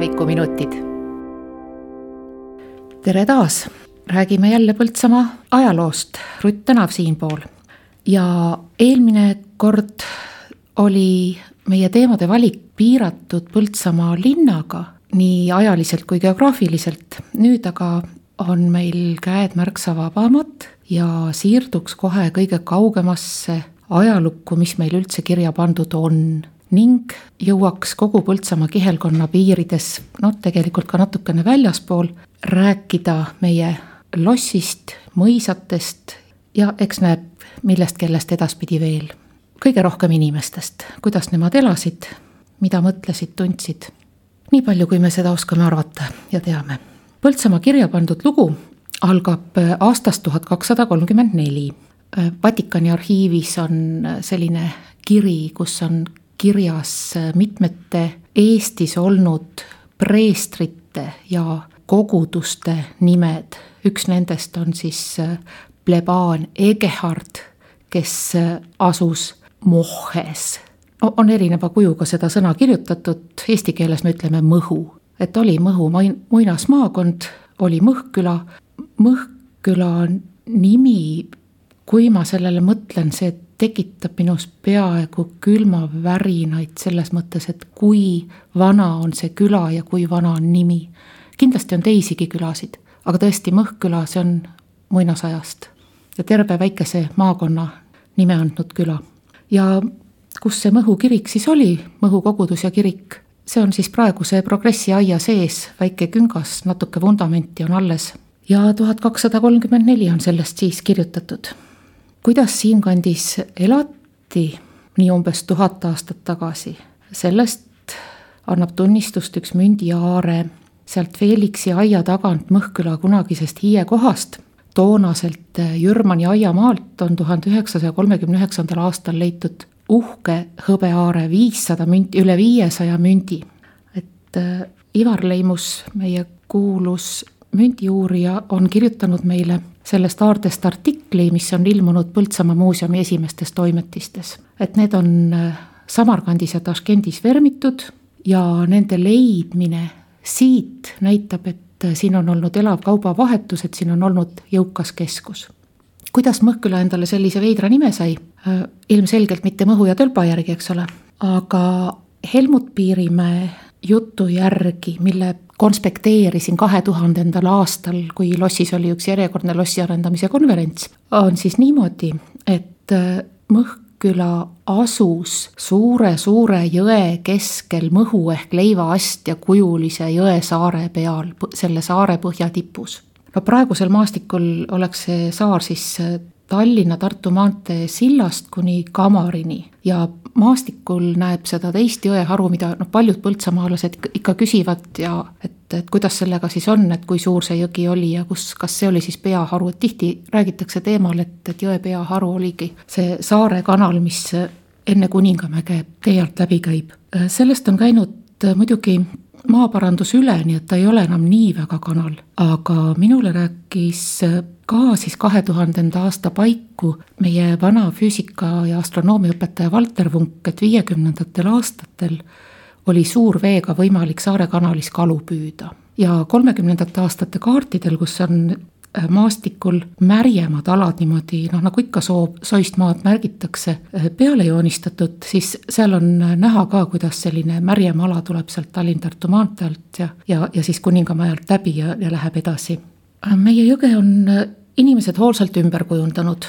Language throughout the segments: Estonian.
tulevikuminutid. tere taas, räägime jälle Põltsamaa ajaloost, Rutt Tänav siinpool. ja eelmine kord oli meie teemade valik piiratud Põltsamaa linnaga, nii ajaliselt kui geograafiliselt, nüüd aga on meil käed märksa vabamad ja siirduks kohe kõige kaugemasse ajalukku, mis meil üldse kirja pandud on ning jõuaks kogu Põltsamaa kihelkonna piirides, noh tegelikult ka natukene väljaspool, rääkida meie lossist, mõisatest ja eks näeb, millest kellest edaspidi veel. kõige rohkem inimestest, kuidas nemad elasid, mida mõtlesid, tundsid. nii palju, kui me seda oskame arvata ja teame. Põltsamaa kirja pandud lugu algab aastast tuhat kakssada kolmkümmend neli. Vatikani arhiivis on selline kiri, kus on kirjas mitmete Eestis olnud preestrite ja koguduste nimed. üks nendest on siis plebaan Egehard, kes asus Mohes. on erineva kujuga seda sõna kirjutatud, eesti keeles me ütleme Mõhu, et oli Mõhu muinasmaakond, oli Mõhküla, Mõhküla nimi, kui ma sellele mõtlen, see tekitab minus peaaegu külmavärinaid selles mõttes, et kui vana on see küla ja kui vana on nimi. kindlasti on teisigi külasid, aga tõesti, Mõhküla, see on muinasajast ja terve väikese maakonna nime andnud küla. ja kus see Mõhu kirik siis oli, Mõhu kogudus ja kirik, see on siis praeguse progressi aia sees, väike küngas, natuke vundamenti on alles. ja tuhat kakssada kolmkümmend neli on sellest siis kirjutatud kuidas siinkandis elati nii umbes tuhat aastat tagasi, sellest annab tunnistust üks mündiaare sealt Felixi aia tagant Mõhküla kunagisest hiiekohast. toonaselt Jürmani aiamaalt on tuhande üheksasaja kolmekümne üheksandal aastal leitud uhke hõbeaare viissada münti, üle viiesaja mündi. et äh, Ivar Leimus, meie kuulus mündiuurija, on kirjutanud meile sellest aardest artikli, mis on ilmunud Põltsamaa muuseumi esimestes toimetistes. et need on äh, Samarkandis ja Taškendis vermitud ja nende leidmine siit näitab, et äh, siin on olnud elav kaubavahetus, et siin on olnud jõukas keskus. kuidas Mõhküla endale sellise veidra nime sai? Äh, ilmselgelt mitte Mõhu ja Tölpa järgi, eks ole, aga Helmut Piirimäe jutu järgi, mille konspekteerisin kahe tuhandendal aastal, kui lossis oli üks järjekordne lossi arendamise konverents, on siis niimoodi, et äh, Mõhküla asus suure-suure jõe keskel Mõhu ehk leivaastja kujulise jõesaare peal, selle saare põhjatipus. no praegusel maastikul oleks see saar siis äh, Tallinna-Tartu maantee sillast kuni Kamarini ja maastikul näeb seda teist jõeharu, mida noh, paljud põltsamaalased ikka küsivad ja et, et kuidas sellega siis on, et kui suur see jõgi oli ja kus, kas see oli siis peaharu, et tihti räägitakse teemal, et, et jõe peaharu oligi see Saare kanal, mis enne Kuningamäge tee alt läbi käib. sellest on käinud muidugi maaparandus üle, nii et ta ei ole enam nii väga kanal, aga minule rääkis ka siis kahe tuhandenda aasta paiku meie vana füüsika ja astronoomiaõpetaja Valter Vunk, et viiekümnendatel aastatel oli suurveega võimalik Saare kanalis kalu püüda ja kolmekümnendate aastate kaartidel, kus on Äh, maastikul märjemad alad niimoodi noh, nagu ikka soo, soist maad märgitakse, äh, peale joonistatud, siis seal on näha ka, kuidas selline märjem ala tuleb sealt Tallinn-Tartu maantee alt ja, ja, ja siis Kuningamäe alt läbi ja, ja läheb edasi. Äh, meie jõge on inimesed hoolsalt ümber kujundanud.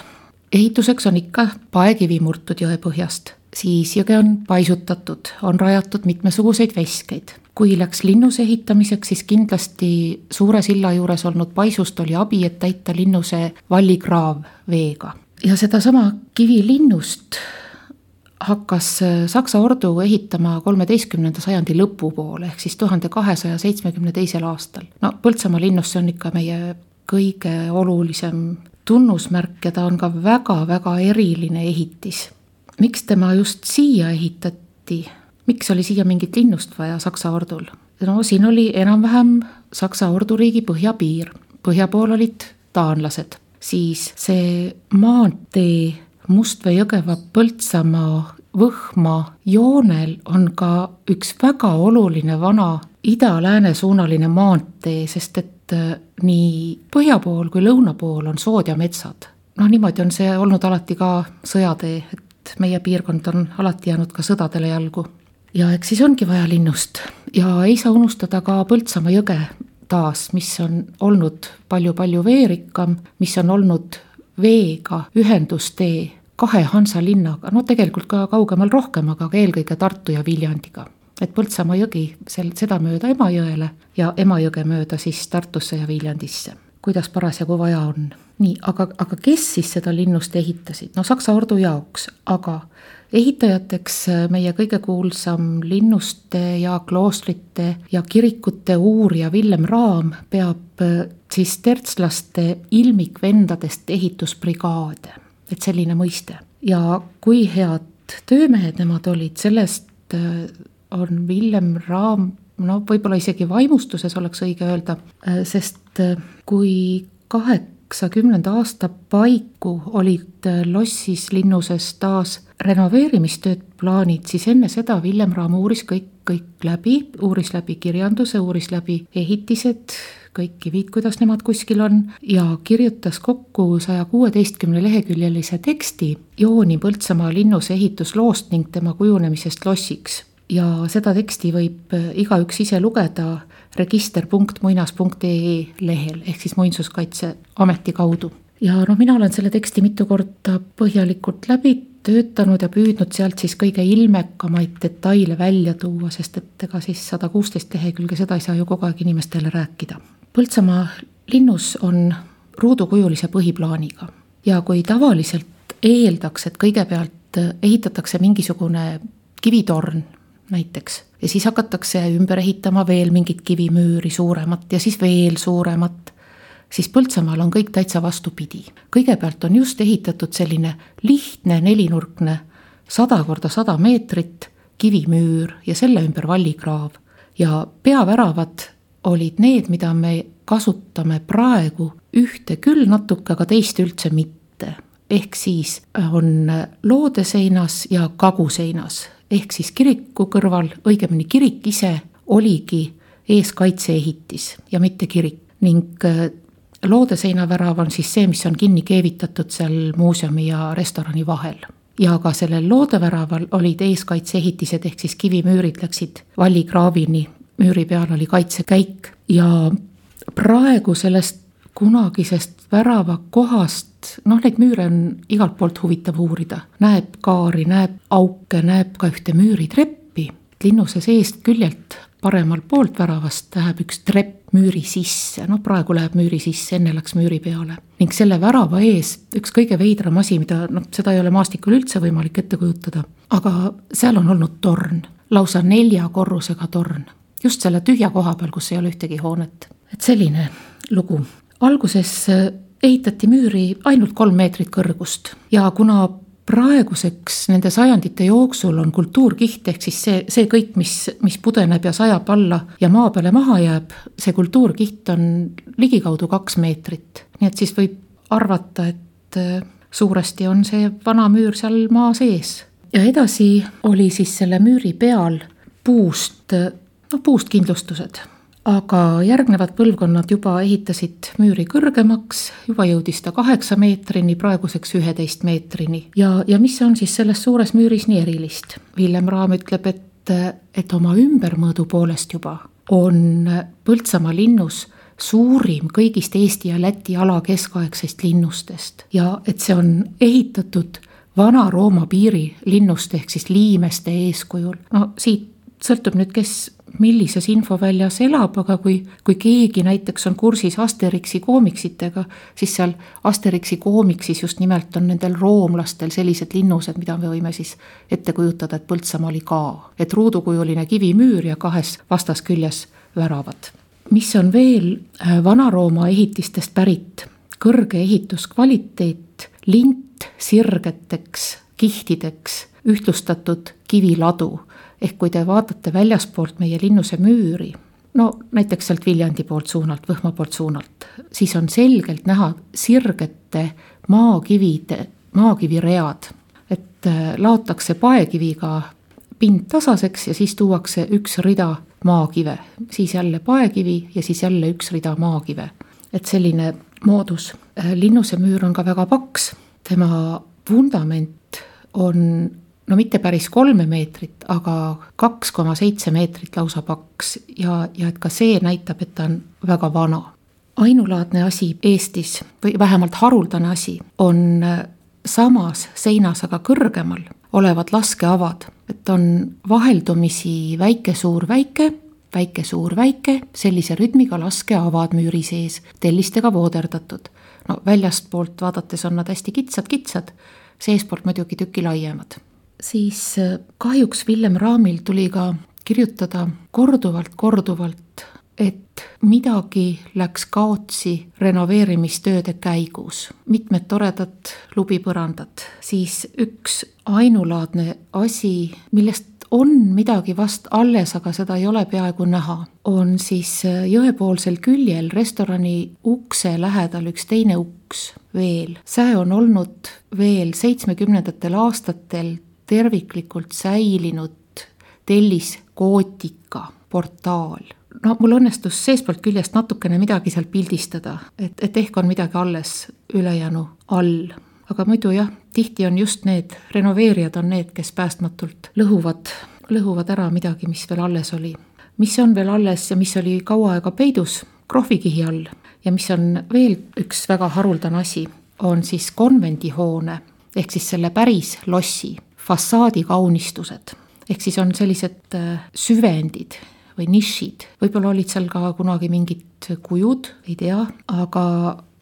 ehituseks on ikka paekivi murtud jõepõhjast siis jõge on paisutatud, on rajatud mitmesuguseid veskeid. kui läks linnuse ehitamiseks, siis kindlasti suure silla juures olnud paisust oli abi, et täita linnuse vallikraav veega. ja sedasama kivilinnust hakkas Saksa ordu ehitama kolmeteistkümnenda sajandi lõpupoole, ehk siis tuhande kahesaja seitsmekümne teisel aastal. no Põltsamaa linnus, see on ikka meie kõige olulisem tunnusmärk ja ta on ka väga-väga eriline ehitis. Miks tema just siia ehitati, miks oli siia mingit linnust vaja Saksa ordul? no siin oli enam-vähem Saksa orduriigi põhjapiir, põhja pool olid taanlased, siis see maantee Mustvee-Jõgeva, Põltsamaa, Võhma joonel on ka üks väga oluline vana ida-lääne suunaline maantee, sest et äh, nii põhja pool kui lõuna pool on sood ja metsad. noh, niimoodi on see olnud alati ka sõjatee, et meie piirkond on alati jäänud ka sõdadele jalgu. ja eks siis ongi vaja linnust ja ei saa unustada ka Põltsamaa jõge taas, mis on olnud palju-palju veerikkam, mis on olnud veega ühendustee kahe Hansa linnaga, no tegelikult ka kaugemal rohkem, aga eelkõige Tartu ja Viljandiga et Põltsamaa jõgi sel, sedamööda Emajõele ja Emajõge mööda siis Tartusse ja Viljandisse, kuidas parasjagu vaja on. nii, aga, aga kes siis seda linnust ehitasid, no Saksa ordu jaoks, aga ehitajateks meie kõige kuulsam linnuste ja kloostrite ja kirikute uurija Villem Raam peab äh, siis tertslaste ilmikvendadest ehitusbrigaade, et selline mõiste. ja kui head töömehed nemad olid, sellest äh, on Villem Raam no võib-olla isegi vaimustuses oleks õige öelda, sest äh, kui kaheksakümnenda aasta paiku olid äh, lossis linnuses taas renoveerimistööd plaanid, siis enne seda Villem Raam uuris kõik, kõik läbi, uuris läbi kirjanduse, uuris läbi ehitised, kõik kivid, kuidas nemad kuskil on ja kirjutas kokku saja kuueteistkümne leheküljelise teksti jooni Põltsamaa linnuse ehitusloost ning tema kujunemisest lossiks ja seda teksti võib äh, igaüks ise lugeda register.muinas.ee lehel ehk siis Muinsuskaitseameti kaudu. ja noh, mina olen selle teksti mitu korda põhjalikult läbi töötanud ja püüdnud sealt siis kõige ilmekamaid detaile välja tuua, sest et ega siis sada kuusteist lehekülge, seda ei saa ju kogu aeg inimestele rääkida. Põltsamaa linnus on ruudukujulise põhiplaaniga ja kui tavaliselt eeldaks, et kõigepealt ehitatakse mingisugune kivitorn näiteks. ja siis hakatakse ümber ehitama veel mingit kivimüüri suuremat ja siis veel suuremat. siis Põltsamaal on kõik täitsa vastupidi. kõigepealt on just ehitatud selline lihtne nelinurkne, sada korda sada meetrit kivimüür ja selle ümber vallikraav. ja peaväravad olid need, mida me kasutame praegu ühte küll natuke, aga teist üldse mitte ehk siis on loodeseinas ja kaguseinas ehk siis kiriku kõrval, õigemini kirik ise oligi eeskaitseehitis ja mitte kirik. Ning äh, loodeseinavärav on siis see, mis on kinni keevitatud seal muuseumi ja restorani vahel. ja ka sellel loodeväraval olid eeskaitseehitised ehk siis kivimüürid läksid vallikraavini, müüri peal oli kaitsekäik. Ja praegu sellest kunagisest väravakohast noh, neid müüre on igalt poolt huvitav uurida, näeb kaari, näeb auke, näeb ka ühte müüritreppi. linnuse seest küljelt paremal poolt väravast läheb üks trepp müüri sisse, noh praegu läheb müüri sisse, enne läks müüri peale. ning selle värava ees üks kõige veidram asi, mida noh, seda ei ole maastikul üldse võimalik ette kujutada, aga seal on olnud torn, lausa nelja korrusega torn. just selle tühja koha peal, kus ei ole ühtegi hoonet. et selline lugu. Alguses ehitati müüri ainult kolm meetrit kõrgust ja kuna praeguseks nende sajandite jooksul on kultuurkiht ehk siis see, see kõik, mis, mis pudeneb ja sajab alla ja maa peale maha jääb, see kultuurkiht on ligikaudu kaks meetrit. nii et siis võib arvata, et äh, suuresti on see vana müür seal maa sees. ja edasi oli siis selle müüri peal puust, noh puust kindlustused aga järgnevad põlvkonnad juba ehitasid müüri kõrgemaks, juba jõudis ta kaheksa meetrini, praeguseks üheteist meetrini. ja, ja mis on siis selles suures müüris nii erilist? Villem Raam ütleb, et, et oma ümbermõõdu poolest juba on Põltsamaa linnus suurim kõigist Eesti ja Läti ala keskaegsest linnustest ja et see on ehitatud Vana-Rooma piirilinnust ehk siis liimeste eeskujul. no siit sõltub nüüd, kes millises infoväljas elab, aga kui, kui keegi näiteks on kursis Asterixi koomiksitega, siis seal Asterixi koomiksis just nimelt on nendel roomlastel sellised linnused, mida me võime siis ette kujutada, et Põltsamaa oli ka. et ruudukujuline kivimüür ja kahes vastasküljes väravad. mis on veel äh, Vana-Rooma ehitistest pärit, kõrge ehituskvaliteet, lint sirgeteks kihtideks ühtlustatud kiviladu ehk kui te vaatate väljaspoolt meie linnuse müüri, no näiteks sealt Viljandi poolt suunalt, Võhma poolt suunalt, siis on selgelt näha sirgete maakivide, maakiviread. et äh, laotakse paekiviga pind tasaseks ja siis tuuakse üks rida maakive, siis jälle paekivi ja siis jälle üks rida maakive. et selline moodus. linnuse müür on ka väga paks, tema vundament on no mitte päris kolme meetrit, aga kaks koma seitse meetrit lausa paks ja, ja et ka see näitab, et ta on väga vana. ainulaadne asi Eestis või vähemalt haruldane asi on samas seinas, aga kõrgemal olevad laskeavad, et on vaheldumisi väike-suur-väike, väike-suur-väike, sellise rütmiga laskeavad müüri sees, tellistega vooderdatud. no väljastpoolt vaadates on nad hästi kitsad-kitsad, seestpoolt muidugi tüki laiemad. Siis äh, kahjuks Villem Raamil tuli ka kirjutada korduvalt-korduvalt et midagi läks kaotsi renoveerimistööde käigus. mitmed toredad lubipõrandad, siis üks ainulaadne asi, millest on midagi vast alles, aga seda ei ole peaaegu näha, on siis jõepoolsel küljel restorani ukse lähedal üks teine uks veel. see on olnud veel seitsmekümnendatel aastatel terviklikult säilinud telliskootika portaal no mul õnnestus seestpoolt küljest natukene midagi sealt pildistada, et, et ehk on midagi alles ülejäänu all. aga muidu jah, tihti on just need renoveerijad on need, kes päästmatult lõhuvad, lõhuvad ära midagi, mis veel alles oli. mis on veel alles ja mis oli kaua aega peidus krohvikihi all ja mis on veel üks väga haruldane asi, on siis konvendihoone ehk siis selle päris lossi fassaadi kaunistused ehk siis on sellised äh, süvendid või nišid, võib-olla olid seal ka kunagi mingid kujud, ei tea, aga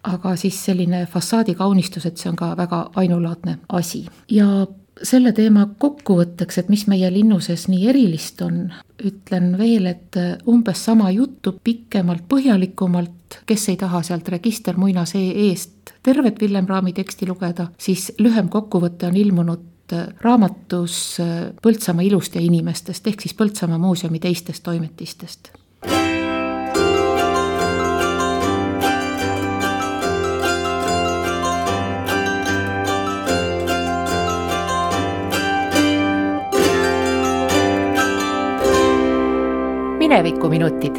aga siis selline fassaadi kaunistus, et see on ka väga ainulaadne asi. Ja selle teema kokkuvõtteks, et mis meie linnuses nii erilist on, ütlen veel, et umbes sama juttu pikemalt, põhjalikumalt, kes ei taha sealt register muinasee eest tervet Villem Raami teksti lugeda, siis lühem kokkuvõte on ilmunud Äh, raamatus äh, Põltsamaa ilust ja inimestest ehk siis Põltsamaa muuseumi teistest toimetistest. minevikuminutid.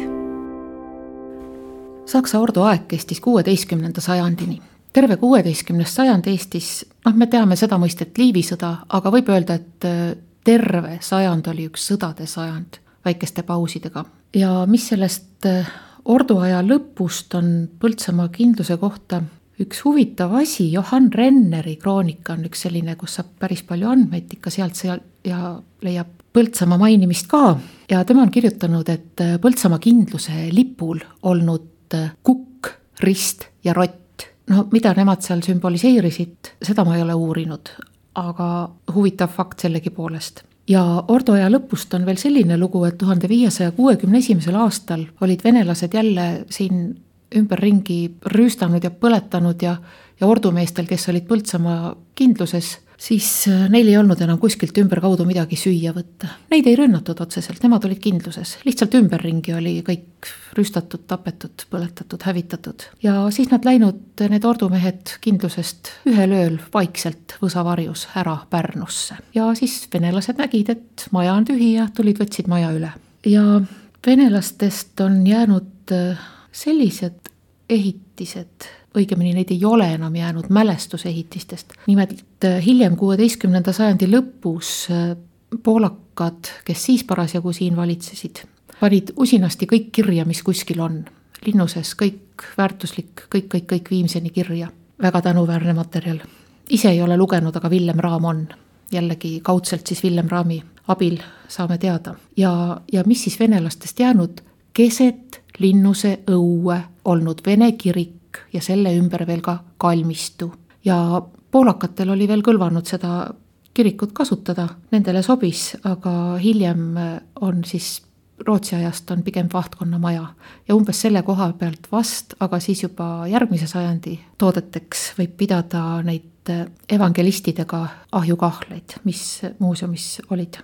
Saksa ordu aeg kestis kuueteistkümnenda sajandini terve kuueteistkümnes sajand Eestis, noh, me teame seda mõistet Liivi sõda, aga võib öelda, et äh, terve sajand oli üks sõdade sajand väikeste pausidega. ja mis sellest äh, orduaja lõpust on Põltsamaa kindluse kohta? Üks huvitav asi, Johann Renneri kroonika on üks selline, kus saab päris palju andmeid ikka sealt-seal ja leiab Põltsamaa mainimist ka. Ja tema on kirjutanud, et äh, Põltsamaa kindluse lipul olnud kukk, rist ja rott no mida nemad seal sümboliseerisid, seda ma ei ole uurinud, aga huvitav fakt sellegipoolest. Ja Ordo aja lõpust on veel selline lugu, et tuhande viiesaja kuuekümne esimesel aastal olid venelased jälle siin ümberringi rüüstanud ja põletanud ja, ja ordumeestel, kes olid Põltsamaa kindluses siis äh, neil ei olnud enam kuskilt ümberkaudu midagi süüa võtta. Neid ei rünnatud otseselt, nemad olid kindluses, lihtsalt ümberringi oli kõik rüüstatud, tapetud, põletatud, hävitatud. ja siis nad läinud, need ordumehed kindlusest ühel ööl vaikselt võsavarjus ära Pärnusse. ja siis venelased nägid, et maja on tühi ja tulid, võtsid maja üle. ja venelastest on jäänud äh, sellised ehitised õigemini neid ei ole enam jäänud mälestusehitistest. nimelt äh, hiljem, kuueteistkümnenda sajandi lõpus äh, poolakad, kes siis parasjagu siin valitsesid, panid usinasti kõik kirja, mis kuskil on. linnuses kõik väärtuslik, kõik, kõik, kõik viimseni kirja. väga tänuväärne materjal. ise ei ole lugenud, aga Villem Raam on. jällegi kaudselt siis Villem Raami abil saame teada. ja, ja mis siis venelastest jäänud, keset linnuse õue olnud vene kirik kirk ja selle ümber veel ka kalmistu. ja poolakatel oli veel kõlvanud seda kirikut kasutada, nendele sobis, aga hiljem on siis Rootsi ajast on pigem vahtkonna maja ja umbes selle koha pealt vast, aga siis juba järgmise sajandi toodeteks võib pidada neid evangelistidega ahjukahleid, mis muuseumis olid.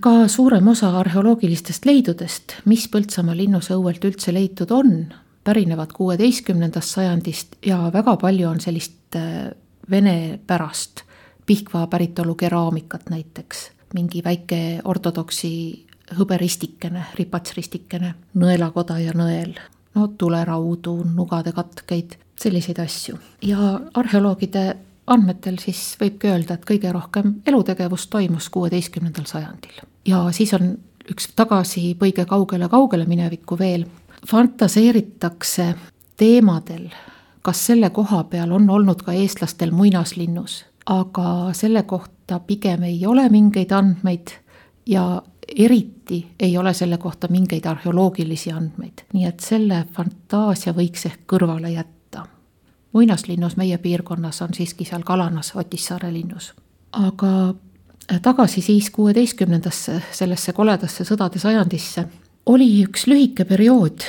ka suurem osa arheoloogilistest leidudest, mis Põltsamaa linnuse õuelt üldse leitud on, pärinevad kuueteistkümnendast sajandist ja väga palju on sellist äh, vene pärast, Pihkva päritolu keraamikat näiteks, mingi väike ortodoksi hõberistikene, ripatsristikene, nõelakoda ja nõel, no tuleraudu, nugade katkeid, selliseid asju. ja arheoloogide andmetel siis võibki öelda, et kõige rohkem elutegevust toimus kuueteistkümnendal sajandil. ja siis on üks tagasipõige kaugele-kaugele minevikku veel, fantaseeritakse teemadel, kas selle koha peal on olnud ka eestlastel muinaslinnus, aga selle kohta pigem ei ole mingeid andmeid ja eriti ei ole selle kohta mingeid arheoloogilisi andmeid, nii et selle fantaasia võiks ehk kõrvale jätta. muinaslinnus meie piirkonnas on siiski seal Kalanas, Otissaare linnus. aga tagasi siis kuueteistkümnendasse, sellesse koledasse sõdade sajandisse, oli üks lühike periood,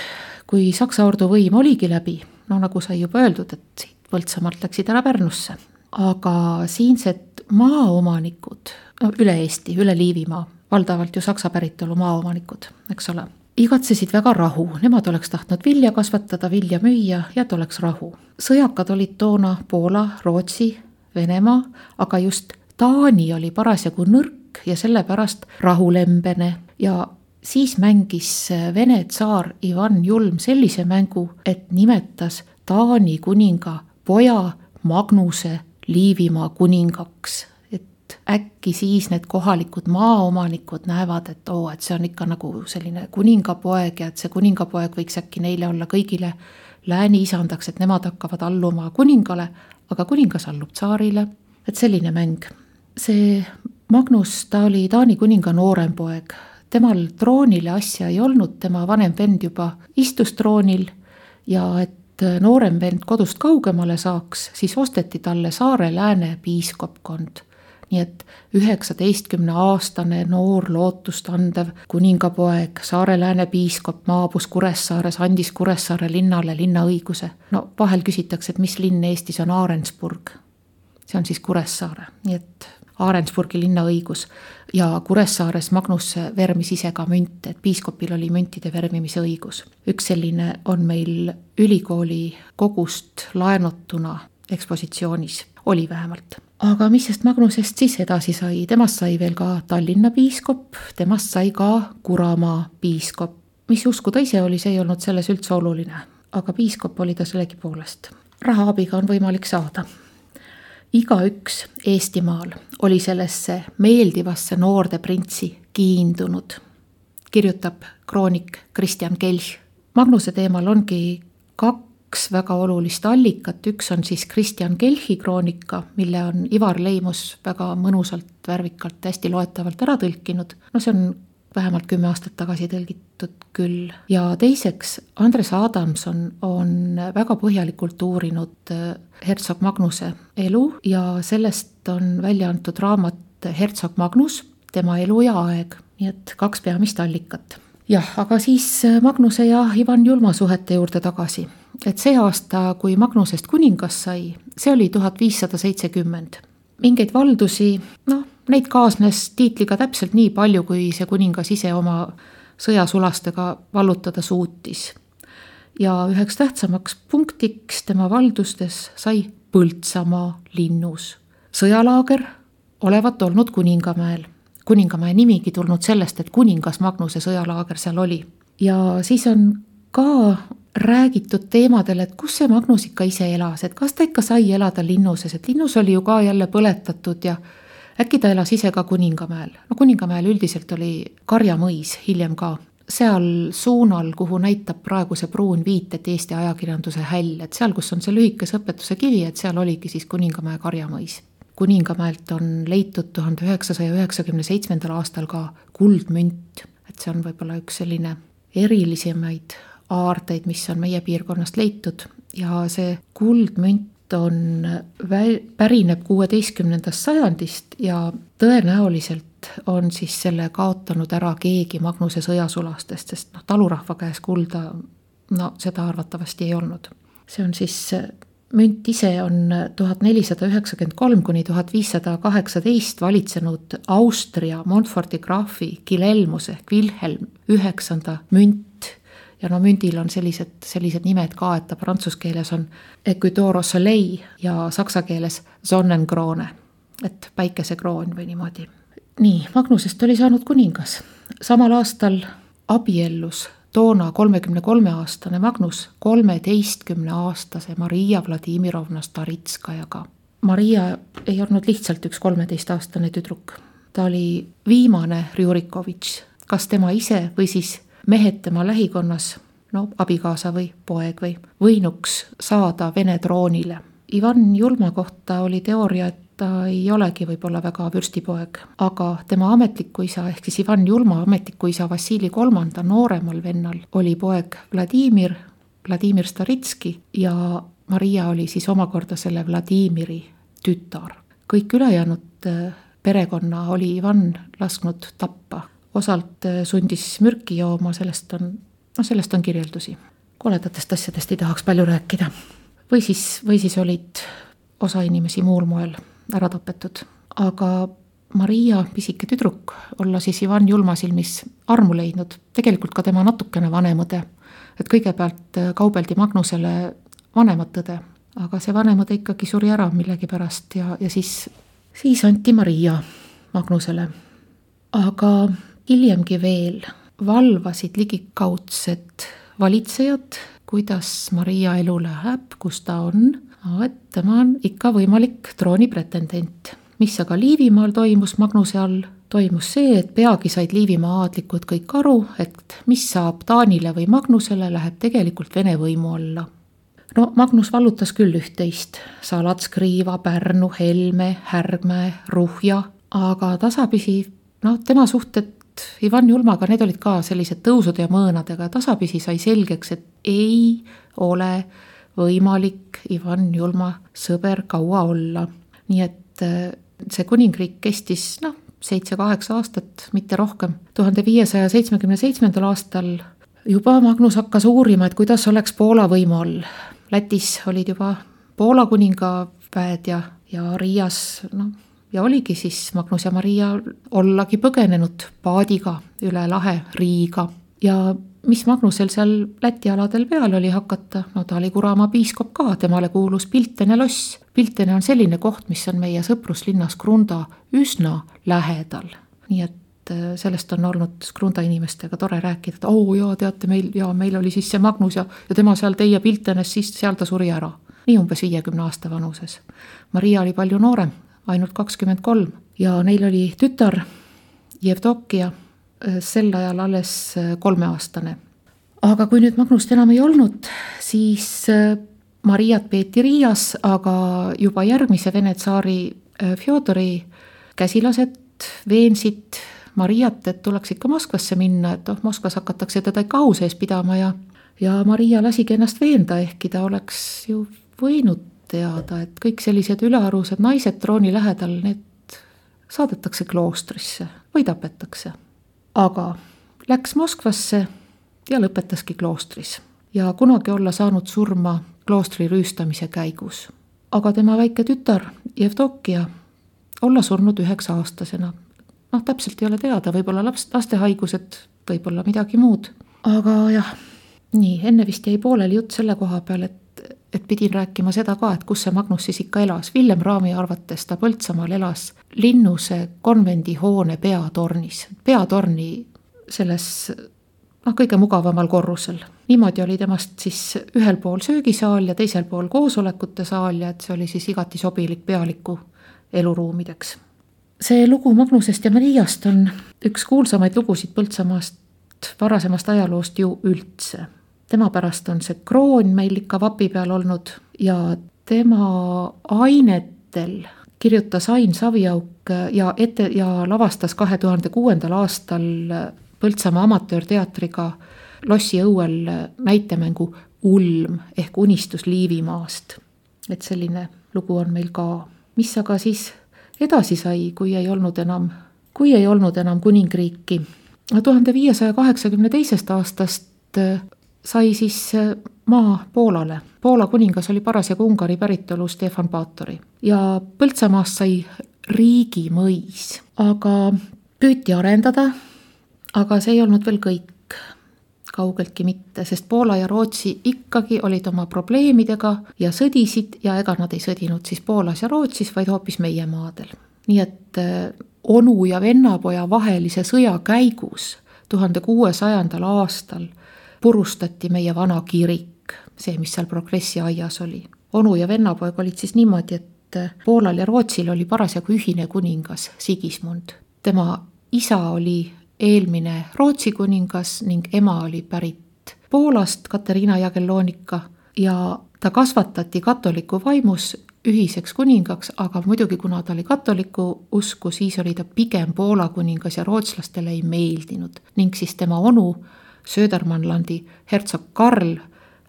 kui Saksa ordu võim oligi läbi, no nagu sai juba öeldud, et siit Põltsamaalt läksid ära Pärnusse, aga siinsed maaomanikud, no üle Eesti, üle Liivimaa valdavalt ju saksa päritolu maaomanikud, eks ole. igatsesid väga rahu, nemad oleks tahtnud vilja kasvatada, vilja müüa ja et oleks rahu. sõjakad olid toona Poola, Rootsi, Venemaa, aga just Taani oli parasjagu nõrk ja sellepärast rahulembene ja siis mängis Vene tsaar Ivan Julm sellise mängu, et nimetas Taani kuninga poja Magnuse Liivimaa kuningaks. Et äkki siis need kohalikud maaomanikud näevad, et oo, et see on ikka nagu selline kuningapoeg ja et see kuningapoeg võiks äkki neile olla kõigile lääni isandaks, et nemad hakkavad alluma kuningale, aga kuningas allub tsaarile, et selline mäng. see Magnus, ta oli Taani kuninga noorem poeg, temal troonile asja ei olnud, tema vanem vend juba istus troonil ja et noorem vend kodust kaugemale saaks, siis osteti talle Saare-Lääne piiskopkond nii et üheksateistkümne aastane noor lootustandev kuningapoeg, Saare-Lääne piiskop maabus Kuressaares, andis Kuressaare linnale linnaõiguse. no vahel küsitakse, et mis linn Eestis on Aarensburg. see on siis Kuressaare, nii et Aarensburgi linnaõigus ja Kuressaares Magnus vermis ise ka münte, et piiskopil oli müntide vermimise õigus. üks selline on meil ülikooli kogust laenutuna ekspositsioonis, oli vähemalt aga mis sest Magnusest siis edasi sai, temast sai veel ka Tallinna piiskop, temast sai ka Kuramaa piiskop. mis usku ta ise oli, see ei olnud selles üldse oluline, aga piiskop oli ta sellegipoolest. rahaabiga on võimalik saada. Igaüks Eestimaal oli sellesse meeldivasse noorde printsi kiindunud, kirjutab kroonik Kristjan Kelch. Magnuse teemal ongi kaks väga olulist allikat, üks on siis Kristjan Kelchi kroonika, mille on Ivar Leimus väga mõnusalt, värvikalt, hästi loetavalt ära tõlkinud. no see on vähemalt kümme aastat tagasi tõlgitud küll. ja teiseks, Andres Adamson on väga põhjalikult uurinud äh, hertsog Magnuse elu ja sellest on välja antud raamat Hertsog Magnus, tema elu ja aeg, nii et kaks peamist allikat jah, aga siis äh, Magnuse ja Ivan Julma suhete juurde tagasi et see aasta, kui Magnusest kuningas sai, see oli tuhat viissada seitsekümmend. mingeid valdusi, noh, neid kaasnes tiitliga täpselt nii palju, kui see kuningas ise oma sõjasulastega vallutada suutis. ja üheks tähtsamaks punktiks tema valdustes sai Põltsamaa linnus. sõjalaager olevat olnud Kuningamäel. kuningamäe nimigi tulnud sellest, et kuningas Magnuse sõjalaager seal oli. ja siis on ka räägitud teemadel, et kus see Magnus ikka ise elas, et kas ta ikka sai elada linnuses, et linnus oli ju ka jälle põletatud ja äkki ta elas ise ka Kuningamäel. no Kuningamäel üldiselt oli Karjamõis hiljem ka, seal suunal, kuhu näitab praegu see pruun viit, et Eesti ajakirjanduse häll, et seal, kus on see lühikese õpetuse kivi, et seal oligi siis Kuningamäe Karjamõis. Kuningamäelt on leitud tuhande üheksasaja üheksakümne seitsmendal aastal ka kuldmünt, et see on võib-olla üks selline erilisemaid aardeid, mis on meie piirkonnast leitud ja see kuldmünt on, pärineb kuueteistkümnendast sajandist ja tõenäoliselt on siis selle kaotanud ära keegi Magnuse sõjasulastest, sest noh, talurahva käes kulda, no seda arvatavasti ei olnud. see on siis, münt ise on tuhat nelisada üheksakümmend kolm kuni tuhat viissada kaheksateist valitsenud Austria Montforti graafi Guilhelmus ehk Wilhelm üheksanda münt ja no mündil on sellised, sellised nimed ka, et ta prantsuse keeles on Ecuador Soleil ja saksa keeles Sonnenkrone, et päikesekroon või niimoodi. nii, Magnusest oli saanud kuningas. samal aastal abiellus toona kolmekümne kolme aastane Magnus kolmeteistkümne aastase Maria Vladimirovna Staritskajaga. Maria ei olnud lihtsalt üks kolmeteistaastane tüdruk, ta oli viimane Rjurikovitš, kas tema ise või siis mehed tema lähikonnas, no abikaasa või poeg või, võinuks saada Vene troonile. Ivan Julma kohta oli teooria, et ta ei olegi võib-olla väga vürstipoeg, aga tema ametliku isa ehk siis Ivan Julma ametliku isa Vassili kolmanda nooremal vennal oli poeg Vladimir, Vladimir Staritski ja Maria oli siis omakorda selle Vladimiri tütar. kõik ülejäänud äh, perekonna oli Ivan lasknud tappa, osalt äh, sundis mürki jooma, sellest on, noh, sellest on kirjeldusi. koledatest asjadest ei tahaks palju rääkida. või siis, või siis olid osa inimesi muul moel ära tapetud. aga Maria, pisike tüdruk, olla siis Ivan Julma silmis armu leidnud, tegelikult ka tema natukene vanem õde. et kõigepealt äh, kaubeldi Magnusele vanemat õde, aga see vanem õde ikkagi suri ära millegipärast ja, ja siis, siis anti Maria Magnusele. aga hiljemgi veel valvasid ligikaudsed valitsejad, kuidas Maria elu läheb, kus ta on et tema on ikka võimalik troonipretendent. mis aga Liivimaal toimus Magnuse all, toimus see, et peagi said Liivimaa aadlikud kõik aru, et mis saab Taanile või Magnusele, läheb tegelikult Vene võimu alla. no Magnus vallutas küll üht-teist, Salatsk, Riiva, Pärnu, Helme, Härgmäe, Ruhja, aga tasapisi noh, tema suhted Ivan Julmaga, need olid ka sellised tõusude ja mõõnadega, tasapisi sai selgeks, et ei ole võimalik Ivan Julma sõber kaua olla. nii et äh, see kuningriik kestis noh, seitse-kaheksa aastat, mitte rohkem. tuhande viiesaja seitsmekümne seitsmendal aastal juba Magnus hakkas uurima, et kuidas oleks Poola võimu all. Lätis olid juba Poola kuningaväed ja, ja Riias noh, ja oligi siis Magnus ja Maria ollagi põgenenud paadiga üle lahe Riiga ja mis Magnusel seal Läti aladel peal oli hakata, no ta oli Kuramaa piiskop ka, temale kuulus Piltene loss. Piltene on selline koht, mis on meie sõpruslinnas Grunda üsna lähedal. nii et äh, sellest on olnud Grunda inimestega tore rääkida, et oo oh, jaa, teate meil ja meil oli siis see Magnus ja, ja tema seal teie Piltenes, siis seal ta suri ära. nii umbes viiekümne aasta vanuses. Maria oli palju noorem, ainult kakskümmend kolm ja neil oli tütar Jevdokia Äh, sel ajal alles äh, kolmeaastane. aga kui nüüd Magnust enam ei olnud, siis äh, Mariat peeti Riias, aga juba järgmise Vene tsaari Fjodori käsilased veensid Mariat, et tuleks ikka Moskvasse minna, et oh, Moskvas hakatakse teda ikka au sees pidama ja ja Maria lasigi ennast veenda, ehkki ta oleks ju võinud teada, et kõik sellised ülearused naised trooni lähedal, need saadetakse kloostrisse või tapetakse aga läks Moskvasse ja lõpetaski kloostris ja kunagi olla saanud surma kloostri rüüstamise käigus. aga tema väike tütar Jevdokia olla surnud üheksa-aastasena. noh, täpselt ei ole teada, võib-olla laps, lastehaigused, võib-olla midagi muud. aga jah, nii, enne vist jäi pooleli jutt selle koha peal, et et pidin rääkima seda ka, et kus see Magnus siis ikka elas. Villem Raami arvates ta Põltsamaal elas Linnuse konvendihoone peatornis, peatorni selles noh, kõige mugavamal korrusel. niimoodi oli temast siis ühel pool söögisaal ja teisel pool koosolekute saal ja et see oli siis igati sobilik pealiku eluruumideks. see lugu Magnusest ja Mariast on üks kuulsamaid lugusid Põltsamaast varasemast ajaloost ju üldse tema pärast on see kroon meil ikka vapi peal olnud ja tema ainetel kirjutas Ain Saviauk ja ette ja lavastas kahe tuhande kuuendal aastal Põltsamaa Amatöörteatriga lossi õuel näitemängu Ulm ehk unistus Liivimaast. et selline lugu on meil ka, mis aga siis edasi sai, kui ei olnud enam, kui ei olnud enam kuningriiki. tuhande viiesaja kaheksakümne teisest aastast sai siis äh, maa Poolale. Poola kuningas oli parasjagu Ungari päritolu Stefan Baatori ja Põltsamaast sai riigimõis, aga püüti arendada, aga see ei olnud veel kõik, kaugeltki mitte, sest Poola ja Rootsi ikkagi olid oma probleemidega ja sõdisid ja ega nad ei sõdinud siis Poolas ja Rootsis, vaid hoopis meie maadel. nii et äh, onu ja vennapoja vahelise sõja käigus tuhande kuuesajandal aastal purustati meie vana kirik, see, mis seal Progressi aias oli. onu ja vennapoeg olid siis niimoodi, et Poolal ja Rootsil oli parasjagu ühine kuningas, Sigismund. tema isa oli eelmine Rootsi kuningas ning ema oli pärit Poolast, Katariina Jagellonika, ja ta kasvatati katoliku vaimus ühiseks kuningaks, aga muidugi, kuna ta oli katoliku usku, siis oli ta pigem Poola kuningas ja rootslastele ei meeldinud. ning siis tema onu, Södermanlandi hertsog Karl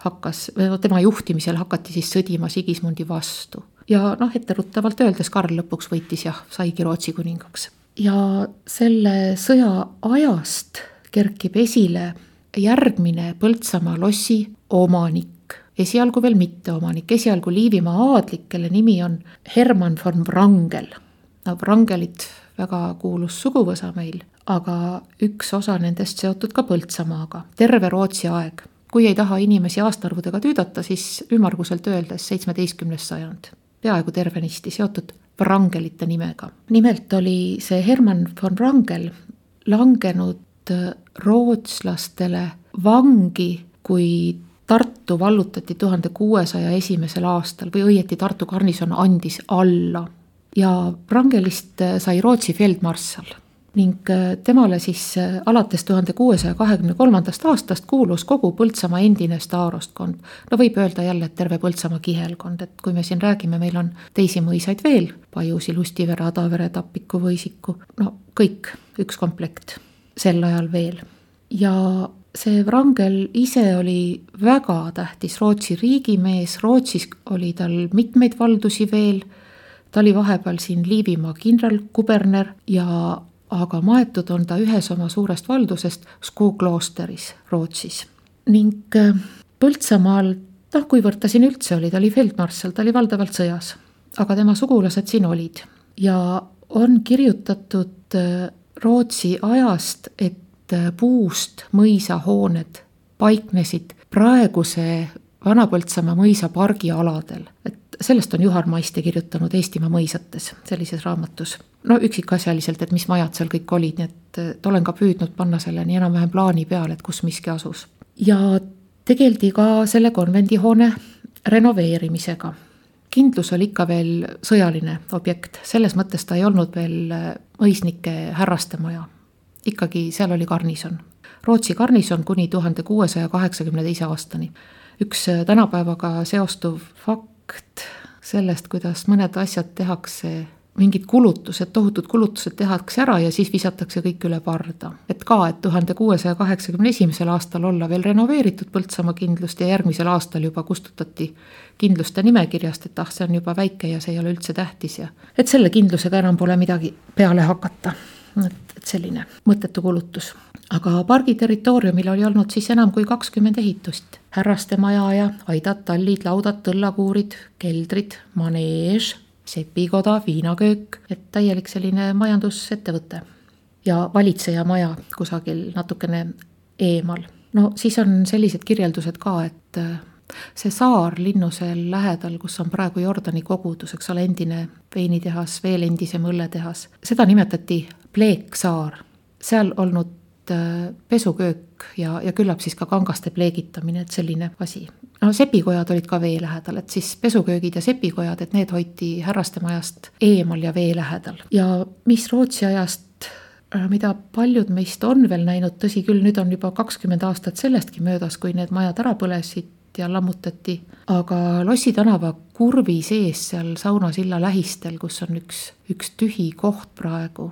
hakkas, tema juhtimisel hakati siis sõdima Sigismundi vastu. ja noh, etteruttavalt öeldes Karl lõpuks võitis jah, saigi Rootsi kuningaks. ja selle sõja ajast kerkib esile järgmine Põltsamaa lossi omanik esialgu veel mitteomanik, esialgu Liivimaa aadlik, kelle nimi on Herman von Wrangel. no Wrangelit väga kuulus suguvõsa meil, aga üks osa nendest seotud ka Põltsamaaga, terve Rootsi aeg. kui ei taha inimesi aastaarvudega tüüdata, siis ümmarguselt öeldes seitsmeteistkümnes sajand, peaaegu tervenisti seotud Wrangelite nimega. nimelt oli see Herman von Wrangel langenud rootslastele vangi, kui Tartu vallutati tuhande kuuesaja esimesel aastal või õieti Tartu garnison andis alla ja Wrangelist sai Rootsi feldmarssal ning äh, temale siis äh, alates tuhande kuuesaja kahekümne kolmandast aastast kuulus kogu Põltsamaa endine staarostkond. no võib öelda jälle, et terve Põltsamaa kihelkond, et kui me siin räägime, meil on teisi mõisaid veel, Pajusi, Lustivere, Adavere, Tapiku, Võisiku, no kõik, üks komplekt sel ajal veel. ja see Wrangel ise oli väga tähtis Rootsi riigimees, Rootsis oli tal mitmeid valdusi veel, ta oli vahepeal siin Liivimaa kindralkuberner ja aga maetud on ta ühes oma suurest valdusest Skoo kloosteris Rootsis. ning äh, Põltsamaal, noh, kuivõrd ta siin üldse oli, ta oli feldmarssal, ta oli valdavalt sõjas, aga tema sugulased siin olid. Ja on kirjutatud äh, Rootsi ajast, et Äh, puust mõisahooned paiknesid praeguse Vana-Põltsamaa mõisa pargialadel, et sellest on Juhan Maiste kirjutanud Eestimaa mõisates sellises raamatus. no üksikasjaliselt, et mis majad seal kõik olid, nii et, et olen ka püüdnud panna selle nii enam-vähem plaani peale, et kus miski asus. ja tegeldi ka selle konvendihoone renoveerimisega. kindlus oli ikka veel sõjaline objekt, selles mõttes ta ei olnud veel mõisnike härrastemaja ikkagi seal oli garnison. Rootsi garnison kuni tuhande kuuesaja kaheksakümne teise aastani. üks äh, tänapäevaga seostuv fakt sellest, kuidas mõned asjad tehakse mingid kulutused, tohutud kulutused tehakse ära ja siis visatakse kõik üle parda. et ka, et tuhande kuuesaja kaheksakümne esimesel aastal olla veel renoveeritud Põltsamaa kindlust ja järgmisel aastal juba kustutati kindluste nimekirjast, et ah, see on juba väike ja see ei ole üldse tähtis ja et selle kindlusega enam pole midagi peale hakata et, et selline mõttetu kulutus. Aga pargi territooriumil oli olnud siis enam kui kakskümmend ehitust. härrastemaja ja aidad, tallid, laudad, tõllakuurid, keldrid, maneež, sepikoda, viinaköök, et täielik selline majandusettevõte. ja valitseja maja kusagil natukene eemal. no siis on sellised kirjeldused ka, et see saar Linnusel lähedal, kus on praegu Jordani kogudus, eks ole, endine veinitehas, veel endisem õlletehas, seda nimetati pleeksaar. seal olnud äh, pesuköök ja, ja küllap siis ka kangaste pleegitamine, et selline asi. no sepikojad olid ka vee lähedal, et siis pesuköögid ja sepikojad, et need hoiti härrastemajast eemal ja vee lähedal. ja mis Rootsi ajast äh, mida paljud meist on veel näinud, tõsi küll, nüüd on juba kakskümmend aastat sellestki möödas, kui need majad ära põlesid, ja lammutati. aga Lossi tänava kurvi sees seal saunasilla lähistel, kus on üks, üks tühi koht praegu,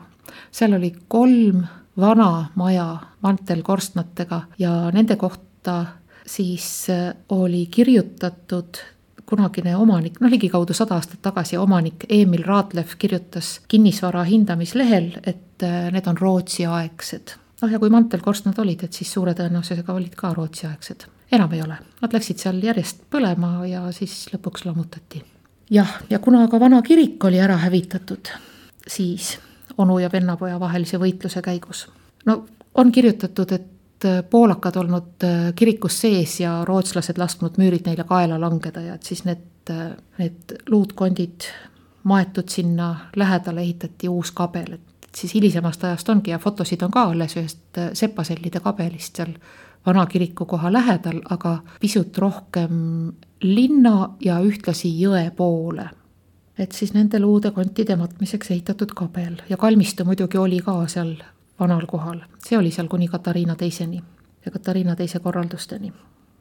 seal oli kolm vana maja mantelkorstnatega ja nende kohta siis äh, oli kirjutatud kunagine omanik, noh ligikaudu sada aastat tagasi omanik Emil Raatlev kirjutas kinnisvara hindamislehel, et äh, need on Rootsi-aegsed. noh, ja kui mantelkorstnad olid, et siis suure tõenäosusega olid ka Rootsi-aegsed enam ei ole, nad läksid seal järjest põlema ja siis lõpuks lammutati. jah, ja kuna ka vana kirik oli ära hävitatud, siis onu ja vennapoja vahelise võitluse käigus. no on kirjutatud, et poolakad olnud kirikus sees ja rootslased lasknud müürid neile kaela langeda ja et siis need, need luutkondid maetud sinna lähedale, ehitati uus kabel, et siis hilisemast ajast ongi ja fotosid on ka alles ühest äh, sepasellide kabelist seal vana kiriku koha lähedal, aga pisut rohkem linna ja ühtlasi jõe poole. Et siis nende luude kontide matmiseks ehitatud kabel ja kalmistu muidugi oli ka seal vanal kohal, see oli seal kuni Katariina teiseni ja Katariina teise korraldusteni.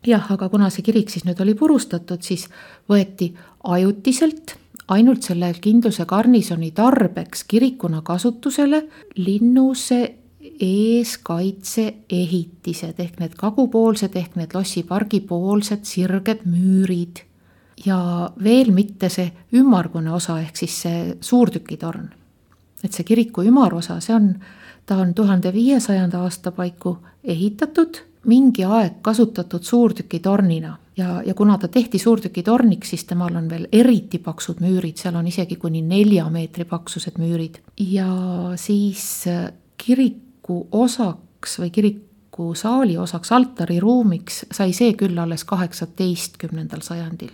jah, aga kuna see kirik siis nüüd oli purustatud, siis võeti ajutiselt ainult selle kindluse garnisoni tarbeks kirikuna kasutusele linnuse eeskaitseehitised ehk need kagupoolsed ehk need Lossi pargi poolsed sirged müürid. Ja veel mitte see ümmargune osa ehk siis see suurtükitorn. et see kiriku ümarosa, see on, ta on tuhande viiesajanda aasta paiku ehitatud mingi aeg kasutatud suurtükitornina ja, ja kuna ta tehti suurtükitorniks, siis temal on veel eriti paksud müürid, seal on isegi kuni nelja meetri paksused müürid ja siis äh, kiriku osaks või kiriku saali osaks, altariruumiks sai see küll alles kaheksateistkümnendal sajandil.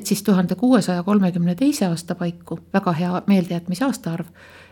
Et siis tuhande kuuesaja kolmekümne teise aasta paiku, väga hea meeldejätmise aastaarv,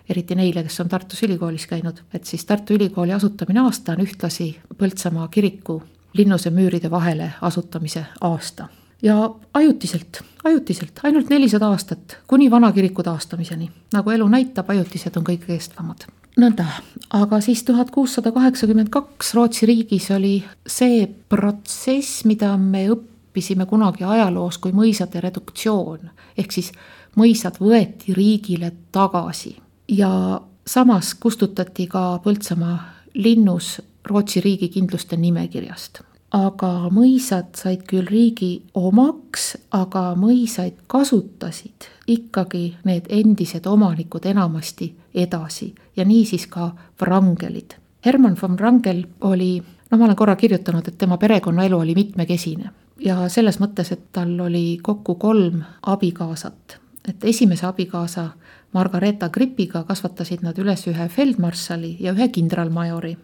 eriti neile, kes on Tartus ülikoolis käinud, et siis Tartu Ülikooli asutamine aasta on ühtlasi Põltsamaa kiriku linnuse müüride vahele asutamise aasta. ja ajutiselt, ajutiselt, ainult nelisada aastat, kuni vana kiriku taastamiseni. nagu elu näitab, ajutised on kõige kestvamad. nõnda, aga siis tuhat kuussada kaheksakümmend kaks Rootsi riigis oli see protsess, mida me õppisime kunagi ajaloos kui mõisade reduktsioon. ehk siis mõisad võeti riigile tagasi ja samas kustutati ka Põltsamaa linnus Rootsi riigikindluste nimekirjast. aga mõisad said küll riigi omaks, aga mõisaid kasutasid ikkagi need endised omanikud enamasti edasi ja niisiis ka Wrangelid. Herman von Wrangel oli, no ma olen korra kirjutanud, et tema perekonnaelu oli mitmekesine ja selles mõttes, et tal oli kokku kolm abikaasat, et esimese abikaasa Margareeta Gripiga kasvatasid nad üles ühe feldmarssali ja ühe kindralmajori.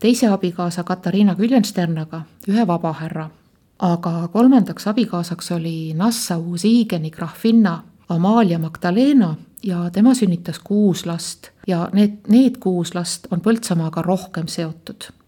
teise abikaasa Katariina Küljensternaga ühe vabahärra. aga kolmandaks abikaasaks oli Nassau Siigeni grahvinna Amalia Magdalena ja tema sünnitas kuus last ja need, need kuus last on Põltsamaaga rohkem seotud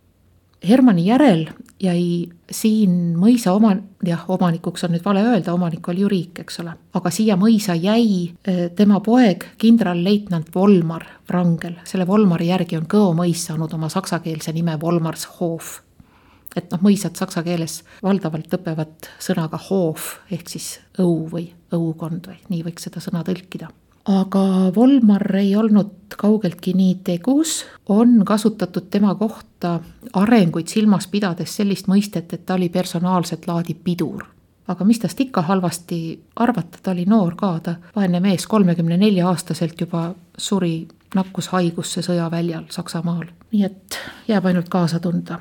Hermanni järel jäi siin mõisa oma, jah, omanikuks on nüüd vale öelda, omanik oli ju riik, eks ole. aga siia mõisa jäi eh, tema poeg, kindralleitnant Volmar Wrangel, selle Volmari järgi on Kõo mõis saanud oma saksakeelse nime Volmarshof. et noh, mõisad saksa keeles valdavalt õpevad sõnaga hof ehk siis õu või õukond või nii võiks seda sõna tõlkida aga Volmar ei olnud kaugeltki nii tegus, on kasutatud tema kohta arenguid silmas pidades sellist mõistet, et ta oli personaalset laadi pidur. aga mis tast ikka halvasti arvata, ta oli noor ka, ta vaene mees kolmekümne nelja aastaselt juba suri nakkushaigusse sõjaväljal Saksamaal. nii et jääb ainult kaasa tunda.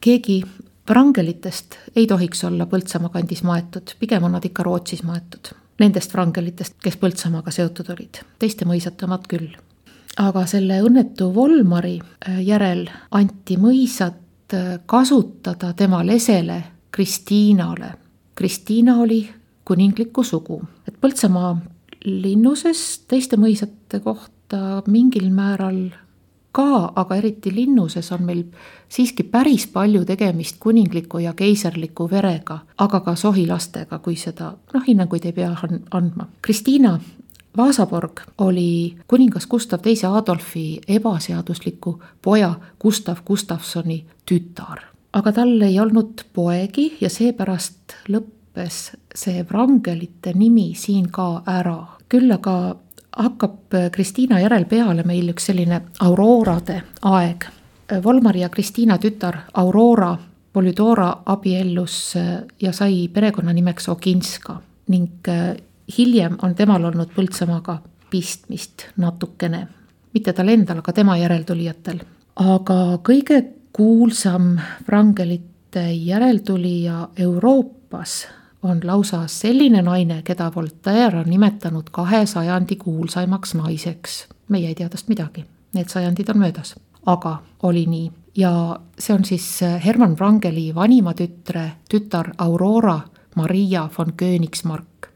keegi Wrangelitest ei tohiks olla Põltsamaa kandis maetud, pigem on nad ikka Rootsis maetud nendest Wrangelitest, kes Põltsamaaga seotud olid, teiste mõisate omad küll. aga selle õnnetu Volmari äh, järel anti mõisat äh, kasutada tema lesele Kristiinale. Kristiina oli kuninglikku sugu, et Põltsamaa linnuses teiste mõisate kohta mingil määral ka, aga eriti linnuses on meil siiski päris palju tegemist kuningliku ja keiserliku verega, aga ka sohilastega, kui seda noh, hinnanguid ei pea andma. Kristiina Vasaborg oli kuningas Gustav teise Adolfi ebaseadusliku poja Gustav Gustavsoni tütar. aga tal ei olnud poegi ja seepärast lõppes see Wrangelite nimi siin ka ära. küll aga hakkab äh, Kristiina järel peale meil üks selline Aurorade aeg. Äh, Volmari ja Kristiina tütar Aurora Polüdora abiellus äh, ja sai perekonnanimeks Oginska ning hiljem on temal olnud Põltsamaaga pistmist natukene, mitte tal endal, aga tema järeltulijatel. aga kõige kuulsam Wrangelite järeltulija Euroopas on lausa selline naine, keda Voltaire on nimetanud kahe sajandi kuulsaimaks naiseks. meie ei tea tast midagi, need sajandid on möödas, aga oli nii ja see on siis Hermann Wrangeli vanima tütre tütar Aurora Maria von Königsmark.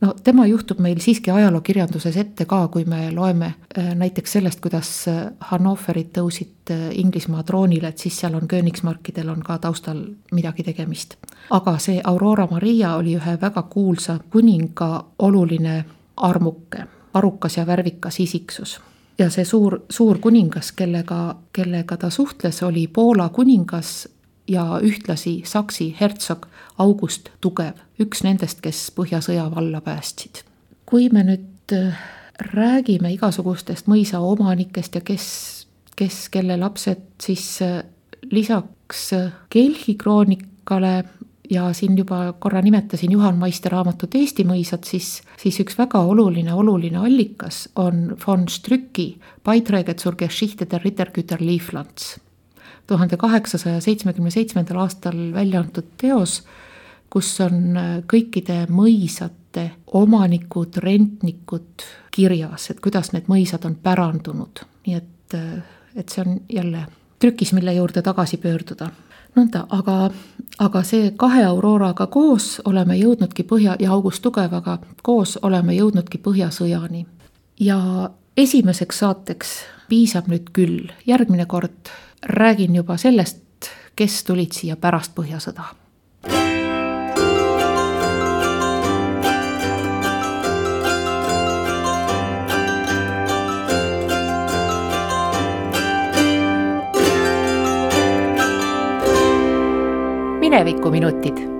No tema juhtub meil siiski ajalookirjanduses ette ka, kui me loeme äh, näiteks sellest, kuidas äh, Hannoverid tõusid äh, Inglismaa troonile, et siis seal on Königsmarkidel on ka taustal midagi tegemist. aga see Aurora Maria oli ühe väga kuulsa kuninga oluline armuke, arukas ja värvikas isiksus ja see suur, suur kuningas, kellega, kellega ta suhtles, oli Poola kuningas ja ühtlasi Saksi hertsog August Tugev, üks nendest, kes Põhjasõja valla päästsid. kui me nüüd äh, räägime igasugustest mõisaomanikest ja kes, kes, kelle lapsed siis äh, lisaks äh, kroonikale ja siin juba korra nimetasin Juhan Maiste raamatut Eesti mõisad, siis, siis üks väga oluline, oluline allikas on von Strücki Beiträge zur Geschichte der Rittergüter Lieflands tuhande kaheksasaja seitsmekümne seitsmendal aastal välja antud teos, kus on äh, kõikide mõisate omanikud, rentnikud kirjas, et kuidas need mõisad on pärandunud, nii et, äh, et see on jälle trükis, mille juurde tagasi pöörduda. nõnda, aga, aga see kahe Auroraga koos oleme jõudnudki Põhja ja August Tugevaga koos oleme jõudnudki Põhjasõjani. ja esimeseks saateks piisab nüüd küll, järgmine kord räägin juba sellest, kes tulid siia pärast Põhjasõda minevikuminutid